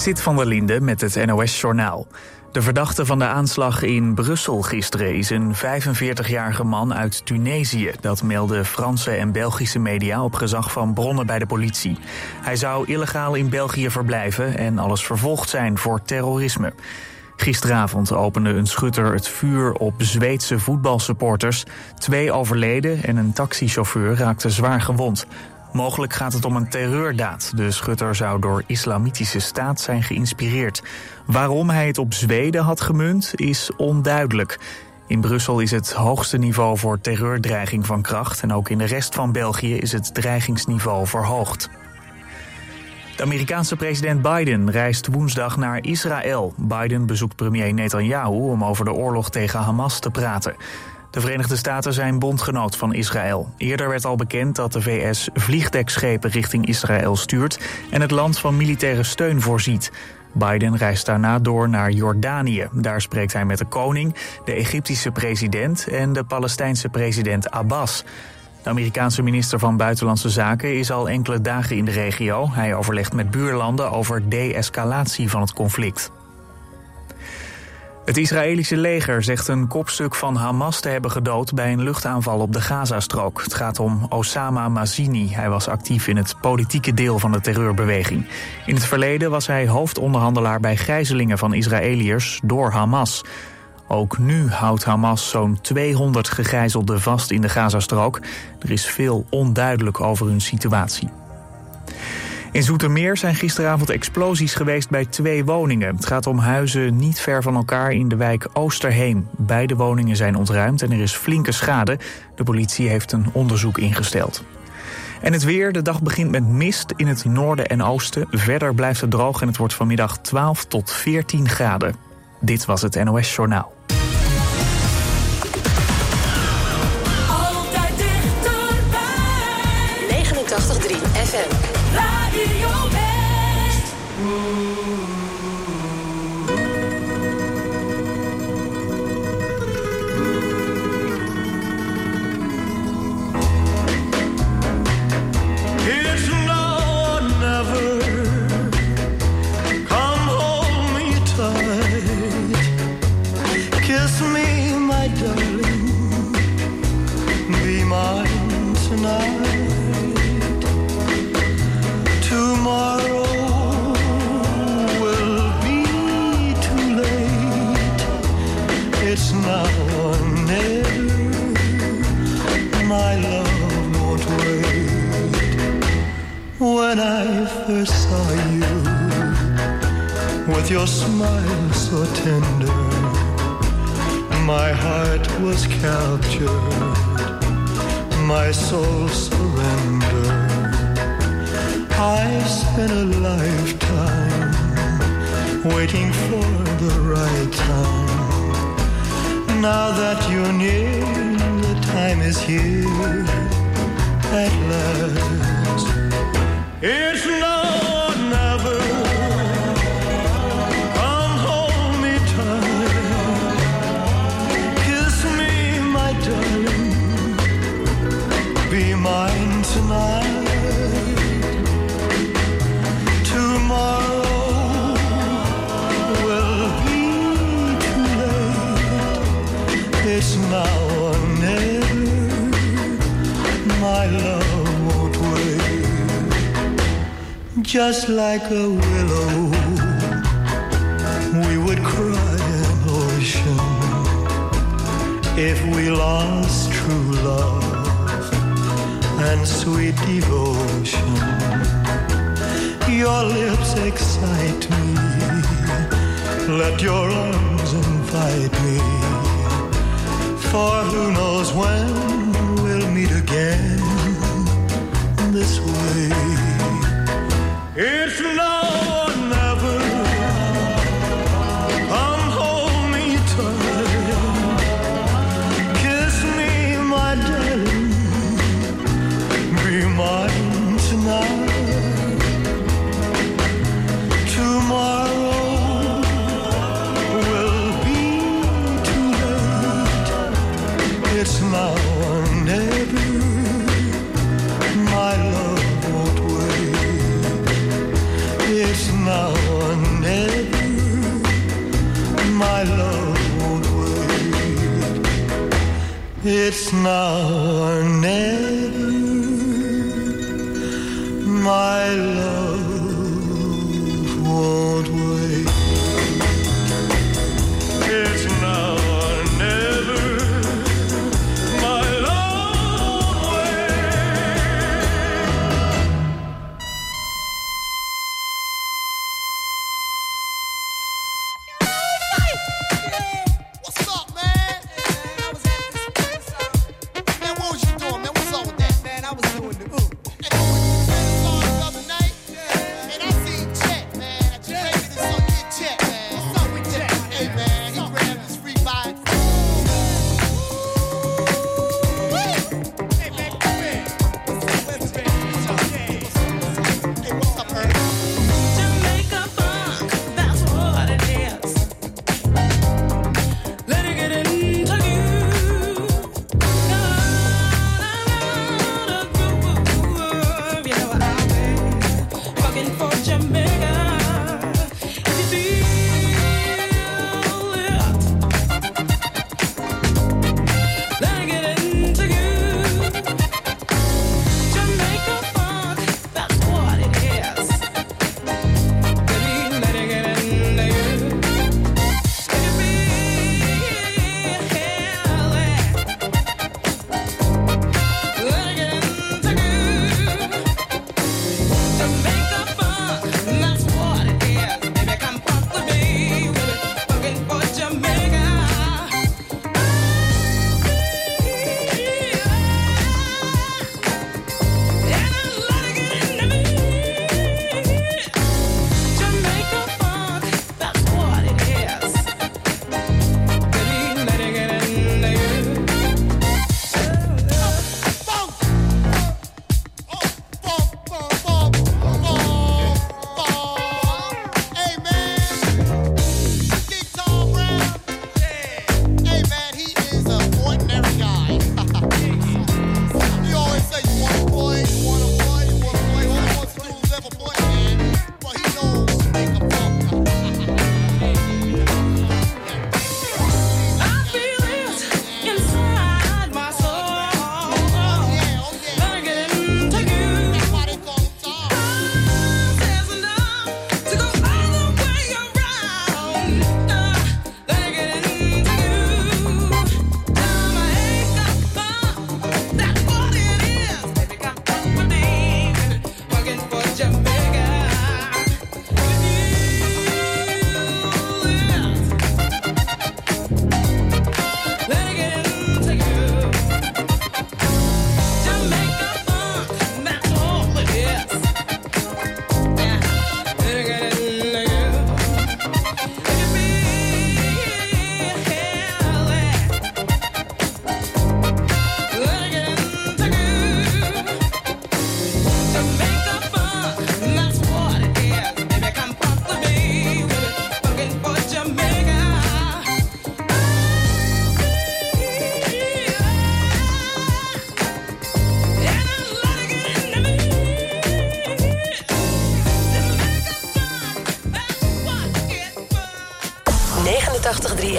Zit van der Linde met het NOS-journaal. De verdachte van de aanslag in Brussel gisteren is een 45-jarige man uit Tunesië. Dat melden Franse en Belgische media op gezag van bronnen bij de politie. Hij zou illegaal in België verblijven en alles vervolgd zijn voor terrorisme. Gisteravond opende een schutter het vuur op Zweedse voetbalsupporters. Twee overleden en een taxichauffeur raakte zwaar gewond. Mogelijk gaat het om een terreurdaad. De schutter zou door islamitische staat zijn geïnspireerd. Waarom hij het op Zweden had gemunt is onduidelijk. In Brussel is het hoogste niveau voor terreurdreiging van kracht... en ook in de rest van België is het dreigingsniveau verhoogd. De Amerikaanse president Biden reist woensdag naar Israël. Biden bezoekt premier Netanyahu om over de oorlog tegen Hamas te praten. De Verenigde Staten zijn bondgenoot van Israël. Eerder werd al bekend dat de VS vliegdekschepen richting Israël stuurt en het land van militaire steun voorziet. Biden reist daarna door naar Jordanië. Daar spreekt hij met de koning, de Egyptische president en de Palestijnse president Abbas. De Amerikaanse minister van Buitenlandse Zaken is al enkele dagen in de regio. Hij overlegt met buurlanden over de-escalatie van het conflict. Het Israëlische leger zegt een kopstuk van Hamas te hebben gedood bij een luchtaanval op de Gazastrook. Het gaat om Osama Mazini. Hij was actief in het politieke deel van de terreurbeweging. In het verleden was hij hoofdonderhandelaar bij gijzelingen van Israëliërs door Hamas. Ook nu houdt Hamas zo'n 200 gegijzelden vast in de Gazastrook. Er is veel onduidelijk over hun situatie. In Zoetermeer zijn gisteravond explosies geweest bij twee woningen. Het gaat om huizen niet ver van elkaar in de wijk Oosterheem. Beide woningen zijn ontruimd en er is flinke schade. De politie heeft een onderzoek ingesteld. En het weer, de dag begint met mist in het noorden en oosten. Verder blijft het droog en het wordt vanmiddag 12 tot 14 graden. Dit was het NOS Journaal. Just like a willow, we would cry an ocean if we lost true love and sweet devotion. Your lips excite me. Let your arms invite me. For who knows when we'll meet again this way. It's now It's now or never.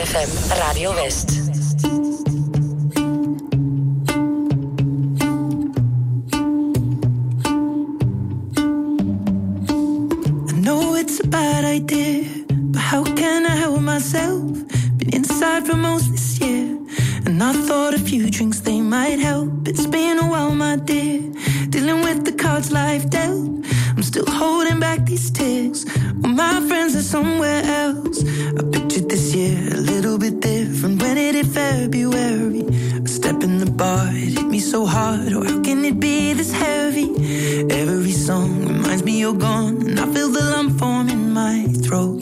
FM Radio West. heart, it hit me so hard. Or how can it be this heavy? Every song reminds me you're gone, and I feel the lump form in my throat.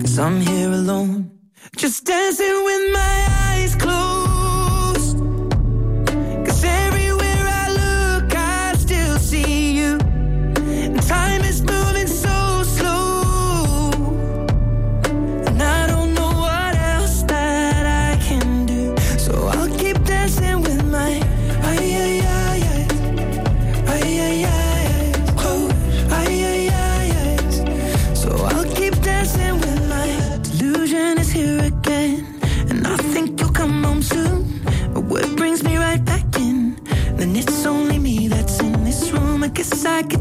Cause I'm here alone, just dancing with my eyes.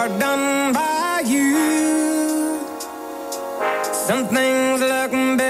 Heart done by you. Something's looking better,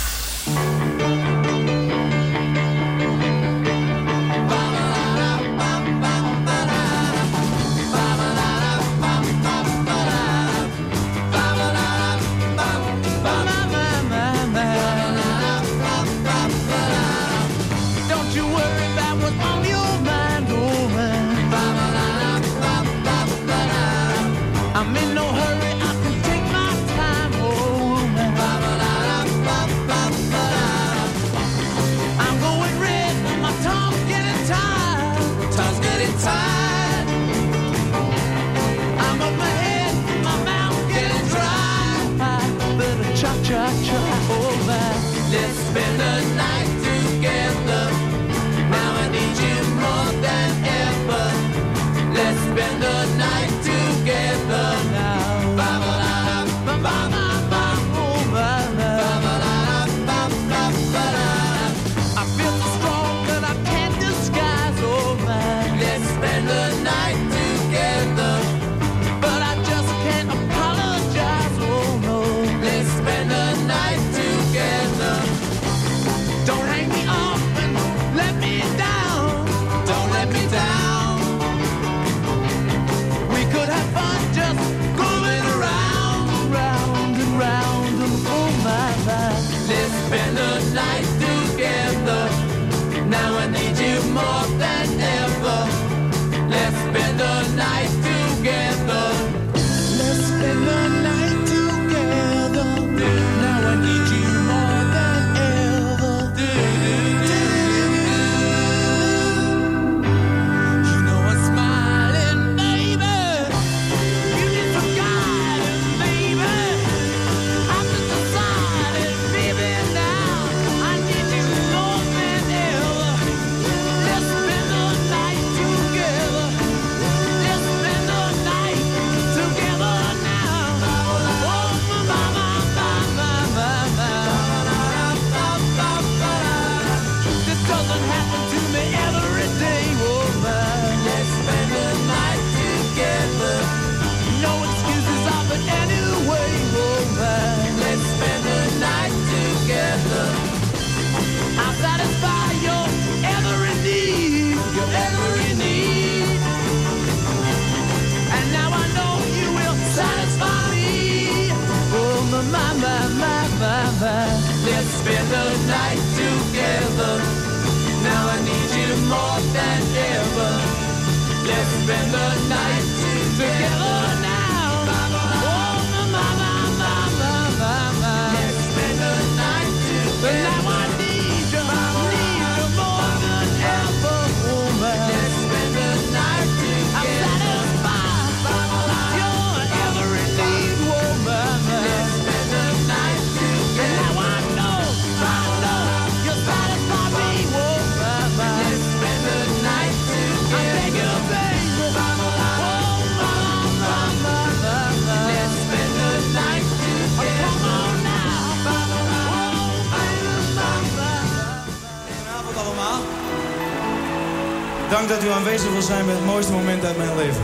u aanwezig wil zijn bij het mooiste moment uit mijn leven.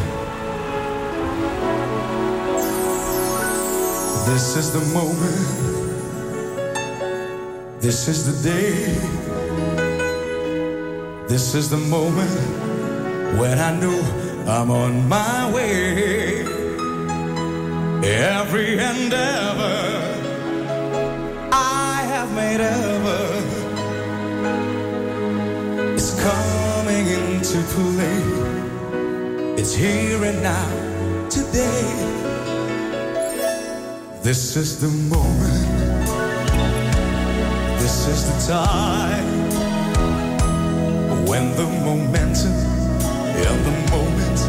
This is the moment. This is the day. This is the moment when I knew I'm on my way. Every endeavor I have made ever. to play. It's here and now, today. This is the moment. This is the time when the momentum and the moment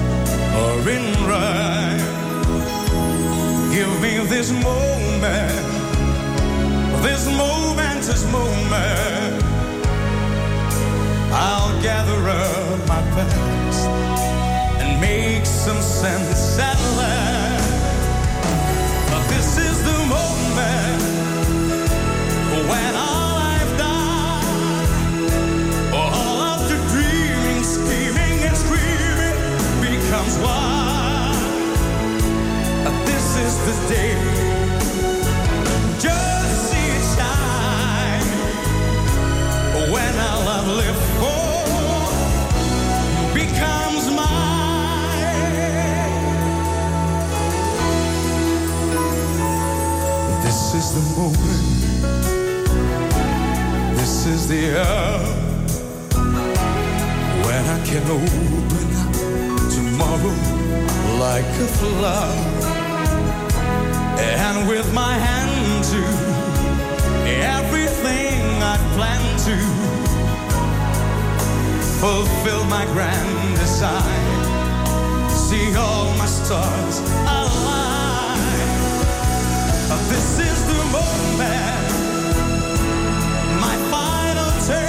are in rhyme. Give me this moment, this momentous moment. I'll gather up my past and make some sense at last. But this is the moment when all I've done, all of the dreaming, scheming, and screaming becomes why. This is the day. Moment. This is the hour when I can open tomorrow like a flower. And with my hand to everything I plan to fulfill my grand design. See all my stars align. This is the moment, my final test.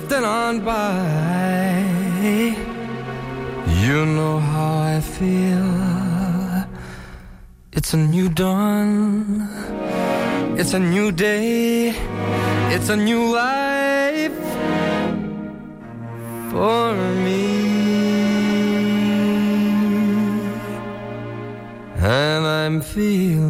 drifting on by. You know how I feel. It's a new dawn. It's a new day. It's a new life for me. And I'm feeling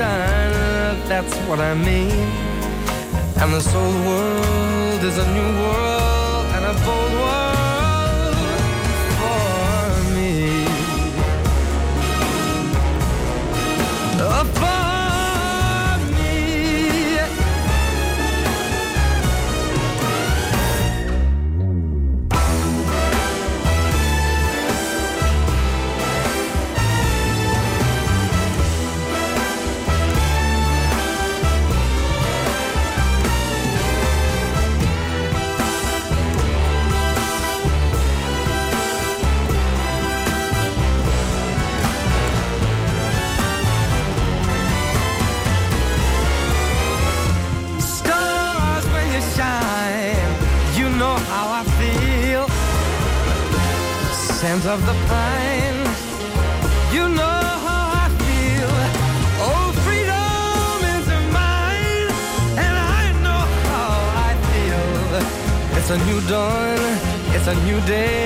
done. That's what I mean. And this old world is a new world and a bold world of the pine, you know how I feel. Oh, freedom is mine, and I know how I feel. It's a new dawn, it's a new day,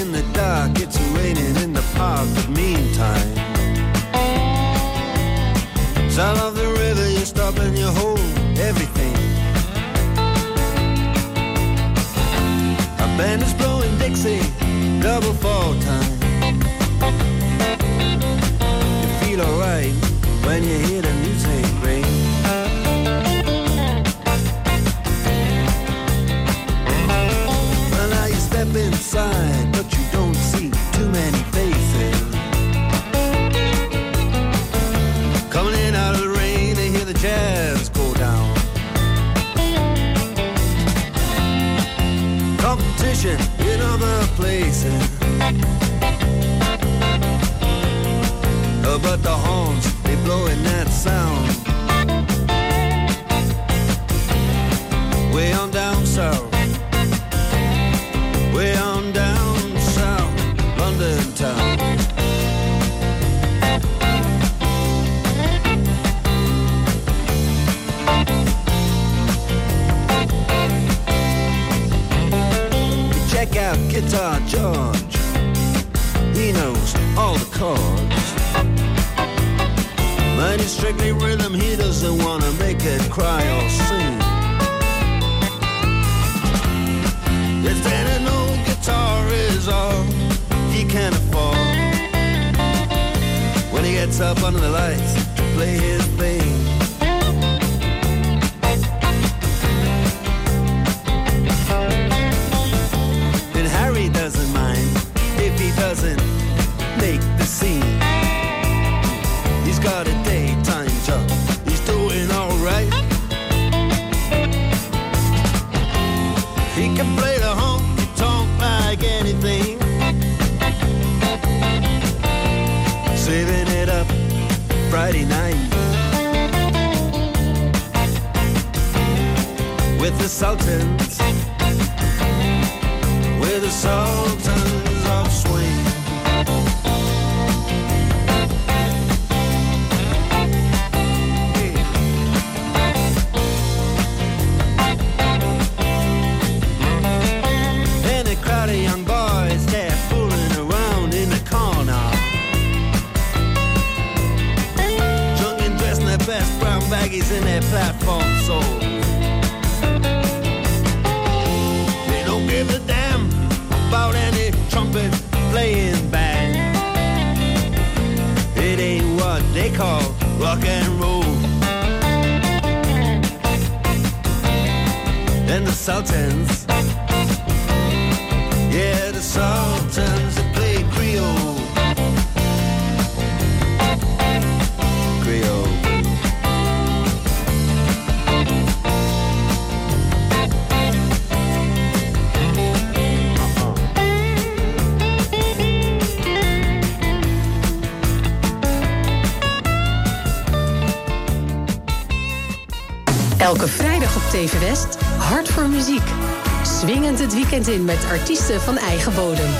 in the dark, it's raining in the park, but meantime. Sound of the river, you stop and you hold everything. A band is blowing Dixie, double fall time. You feel alright when you hear the music ring. Well, now you step inside, many faces. Coming in out of the rain to hear the jazz go down. Competition in other places. Oh, but the horns, they blowing that sound. Way on down south. Guitar George. He knows all the chords. But it's strictly rhythm, he doesn't wanna make it cry or sing. If then an old guitar is all he can afford. When he gets up under the lights to play his thing. Got a daytime job, he's doing alright. He can play the honky tonk like anything. Saving it up Friday night. With the Sultans. weekend in met artiesten van eigen bodem.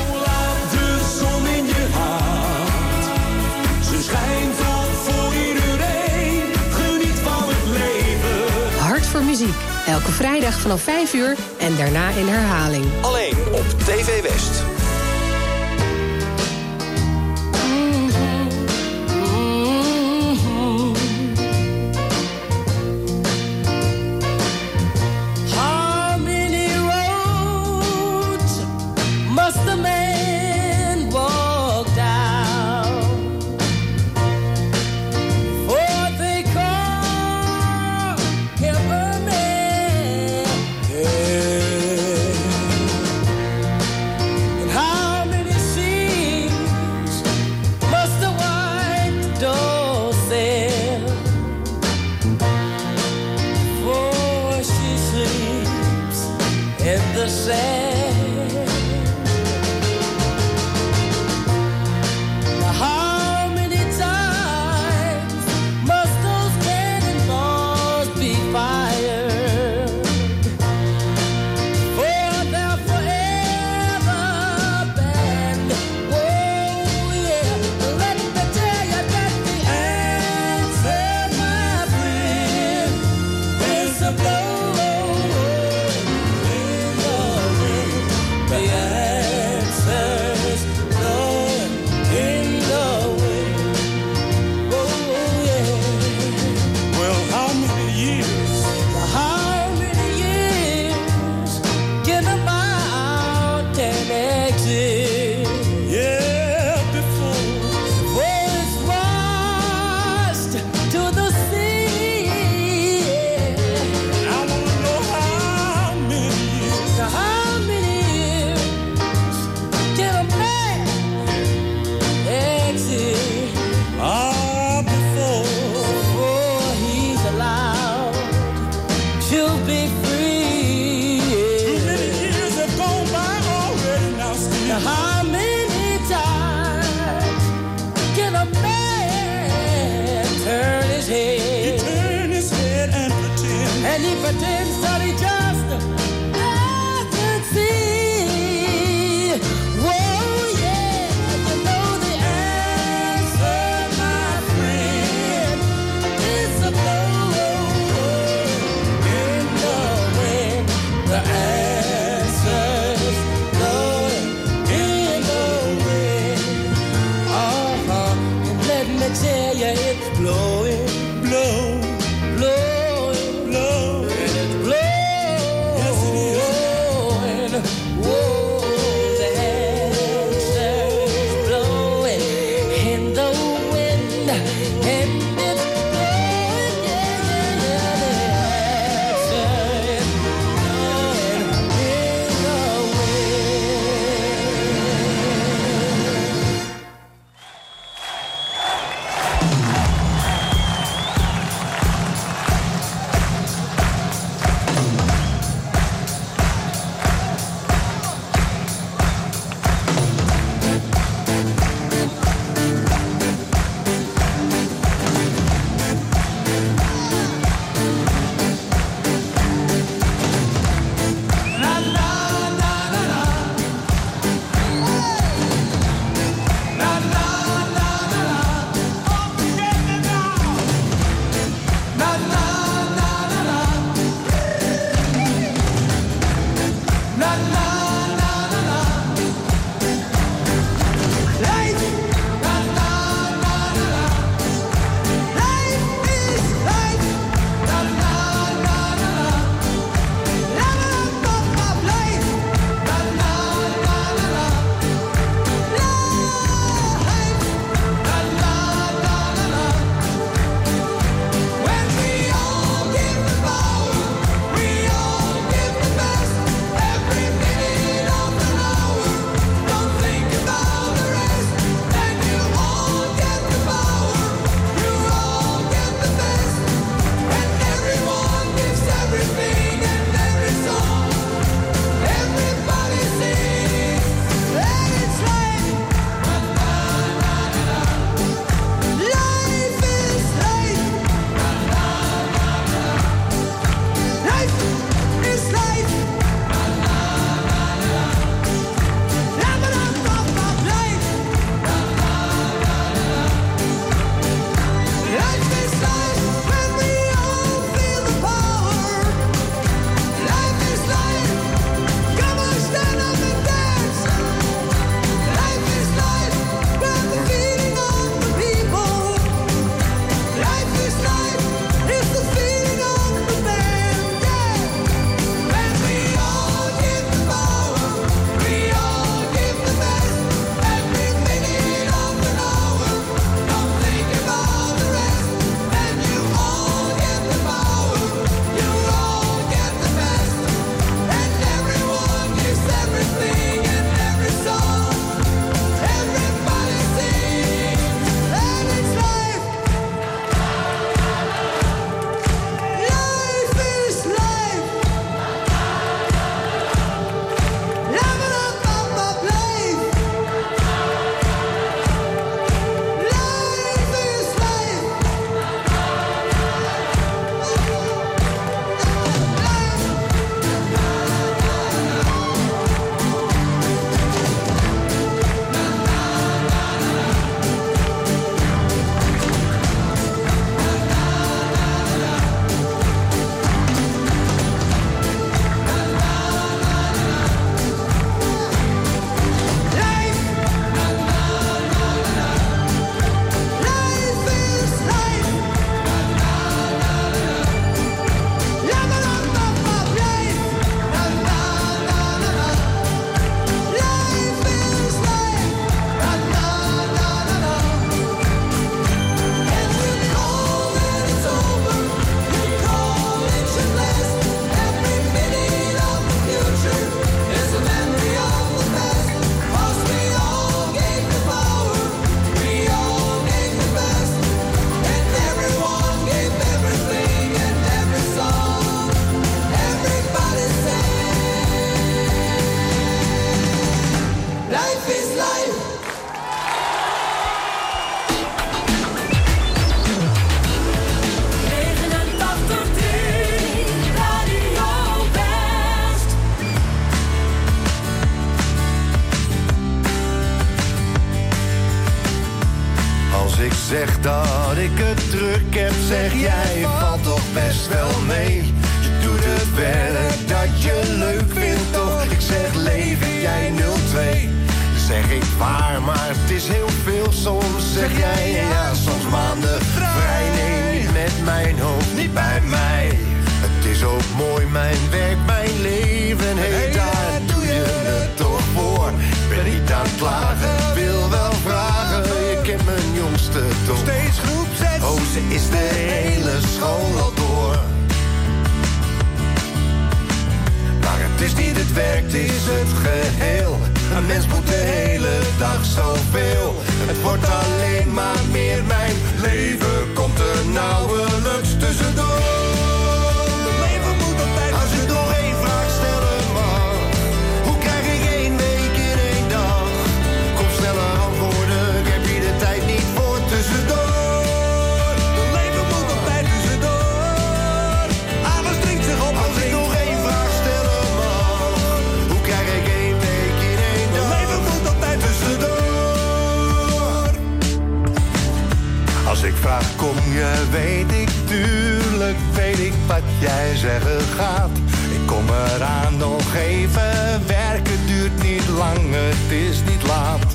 Hart voor muziek. Elke vrijdag vanaf 5 uur en daarna in herhaling. Alleen op TV West. werkt is het geheel. Een mens moet de hele dag zoveel. Het wordt alleen maar meer mijn leven komt er nauwe. weet ik, tuurlijk weet ik wat jij zeggen gaat. Ik kom eraan nog even, werken duurt niet lang, het is niet laat.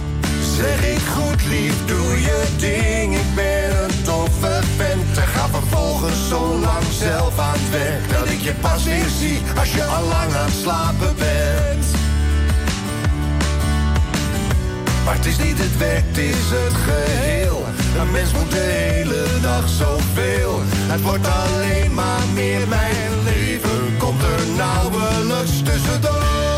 Zeg ik goed lief, doe je ding, ik ben een toffe vent. En ga vervolgens zo lang zelf aan het werk, dat ik je pas weer zie als je al lang aan het slapen bent. Maar het is niet het werk, het is het geheel. Een mens moet de hele dag zoveel. Het wordt alleen maar meer mijn leven. Komt er nauwelijks tussendoor.